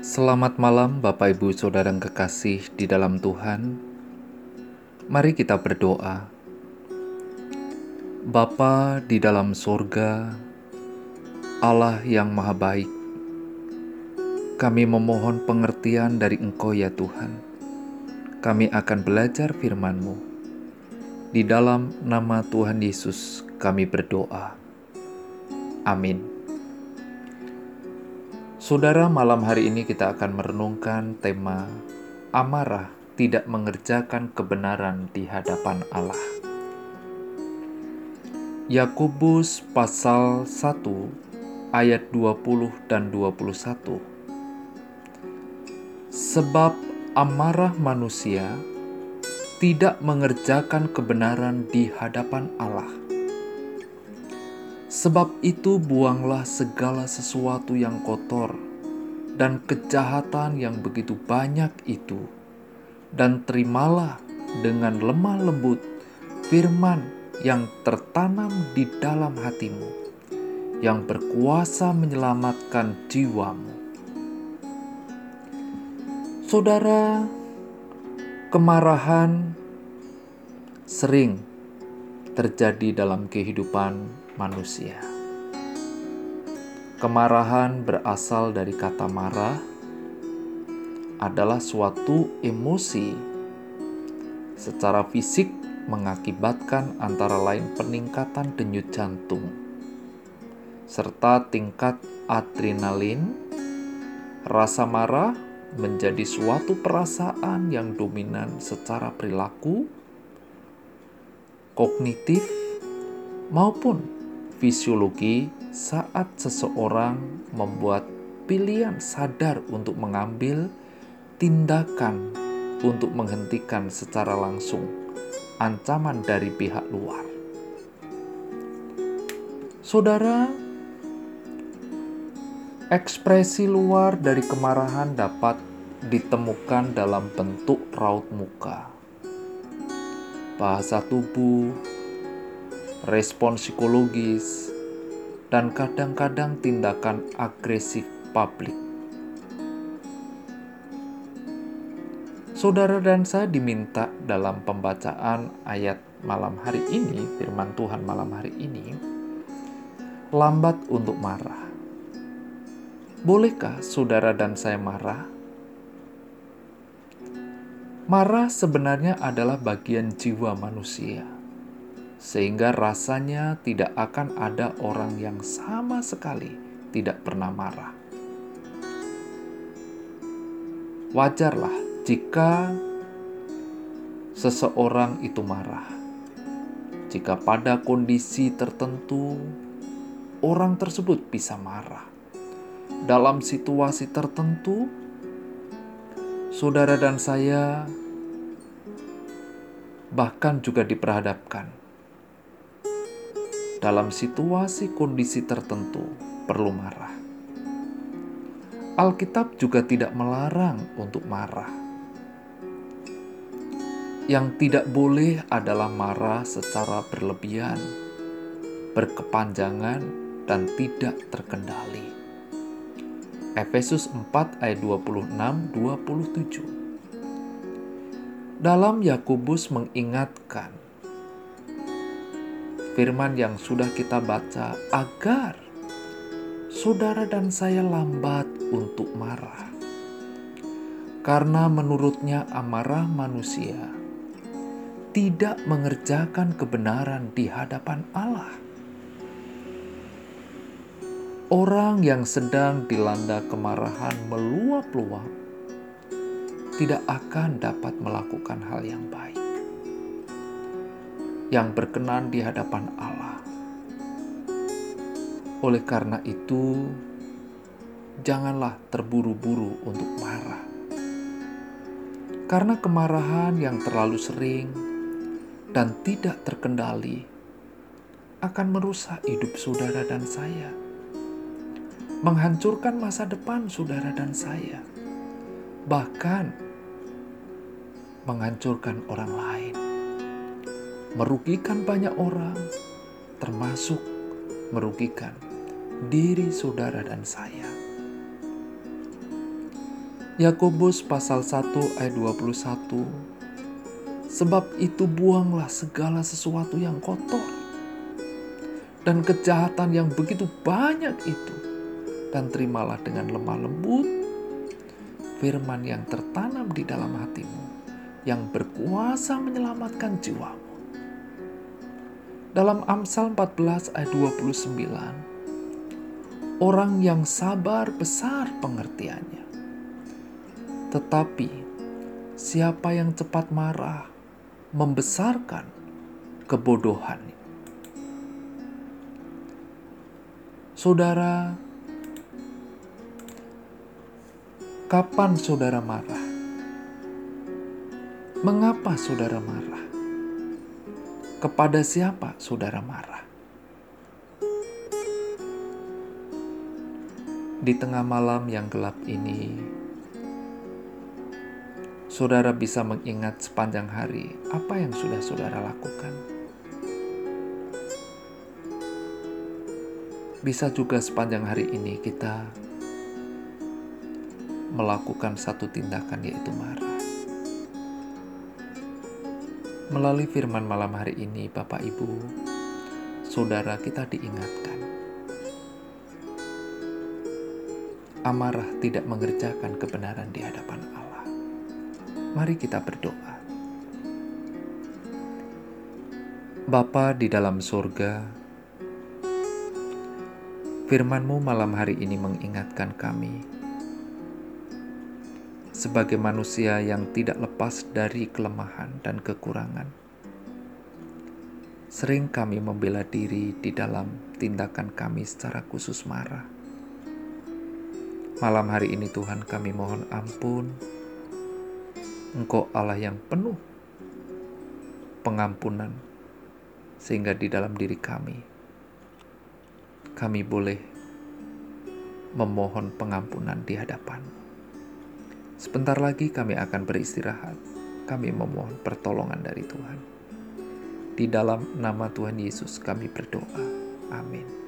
Selamat malam, Bapak, Ibu, saudara yang kekasih di dalam Tuhan. Mari kita berdoa. Bapa di dalam sorga, Allah yang Maha Baik, kami memohon pengertian dari Engkau ya Tuhan. Kami akan belajar firman-Mu. Di dalam nama Tuhan Yesus kami berdoa. Amin. Saudara, malam hari ini kita akan merenungkan tema amarah tidak mengerjakan kebenaran di hadapan Allah. Yakobus pasal 1 ayat 20 dan 21. Sebab amarah manusia tidak mengerjakan kebenaran di hadapan Allah Sebab itu, buanglah segala sesuatu yang kotor dan kejahatan yang begitu banyak itu, dan terimalah dengan lemah lembut firman yang tertanam di dalam hatimu, yang berkuasa menyelamatkan jiwamu. Saudara, kemarahan sering terjadi dalam kehidupan manusia. Kemarahan berasal dari kata marah, adalah suatu emosi secara fisik mengakibatkan antara lain peningkatan denyut jantung serta tingkat adrenalin. Rasa marah menjadi suatu perasaan yang dominan secara perilaku, kognitif, maupun fisiologi saat seseorang membuat pilihan sadar untuk mengambil tindakan untuk menghentikan secara langsung ancaman dari pihak luar. Saudara, ekspresi luar dari kemarahan dapat ditemukan dalam bentuk raut muka, bahasa tubuh, respon psikologis, dan kadang-kadang tindakan agresif publik. Saudara dan saya diminta dalam pembacaan ayat malam hari ini, firman Tuhan malam hari ini, lambat untuk marah. Bolehkah saudara dan saya marah? Marah sebenarnya adalah bagian jiwa manusia sehingga rasanya tidak akan ada orang yang sama sekali tidak pernah marah. Wajarlah jika seseorang itu marah. Jika pada kondisi tertentu orang tersebut bisa marah. Dalam situasi tertentu, saudara dan saya bahkan juga diperhadapkan dalam situasi kondisi tertentu perlu marah. Alkitab juga tidak melarang untuk marah. Yang tidak boleh adalah marah secara berlebihan, berkepanjangan, dan tidak terkendali. Efesus 4 ayat 26-27 Dalam Yakobus mengingatkan firman yang sudah kita baca agar saudara dan saya lambat untuk marah. Karena menurutnya amarah manusia tidak mengerjakan kebenaran di hadapan Allah. Orang yang sedang dilanda kemarahan meluap-luap tidak akan dapat melakukan hal yang baik yang berkenan di hadapan Allah. Oleh karena itu, janganlah terburu-buru untuk marah, karena kemarahan yang terlalu sering dan tidak terkendali akan merusak hidup saudara dan saya, menghancurkan masa depan saudara dan saya, bahkan menghancurkan orang lain merugikan banyak orang, termasuk merugikan diri saudara dan saya. Yakobus pasal 1 ayat 21 Sebab itu buanglah segala sesuatu yang kotor dan kejahatan yang begitu banyak itu dan terimalah dengan lemah lembut firman yang tertanam di dalam hatimu yang berkuasa menyelamatkan jiwamu. Dalam Amsal 14 ayat 29 Orang yang sabar besar pengertiannya tetapi siapa yang cepat marah membesarkan kebodohan. Saudara, kapan saudara marah? Mengapa saudara marah? Kepada siapa saudara marah? Di tengah malam yang gelap ini, saudara bisa mengingat sepanjang hari apa yang sudah saudara lakukan. Bisa juga sepanjang hari ini kita melakukan satu tindakan yaitu marah. Melalui firman malam hari ini, Bapak Ibu, saudara kita diingatkan. Amarah tidak mengerjakan kebenaran di hadapan Allah. Mari kita berdoa. Bapa di dalam surga, firman-Mu malam hari ini mengingatkan kami sebagai manusia yang tidak lepas dari kelemahan dan kekurangan. Sering kami membela diri di dalam tindakan kami secara khusus marah. Malam hari ini Tuhan kami mohon ampun Engkau Allah yang penuh pengampunan, sehingga di dalam diri kami, kami boleh memohon pengampunan di hadapan. Sebentar lagi kami akan beristirahat. Kami memohon pertolongan dari Tuhan. Di dalam nama Tuhan Yesus kami berdoa. Amin.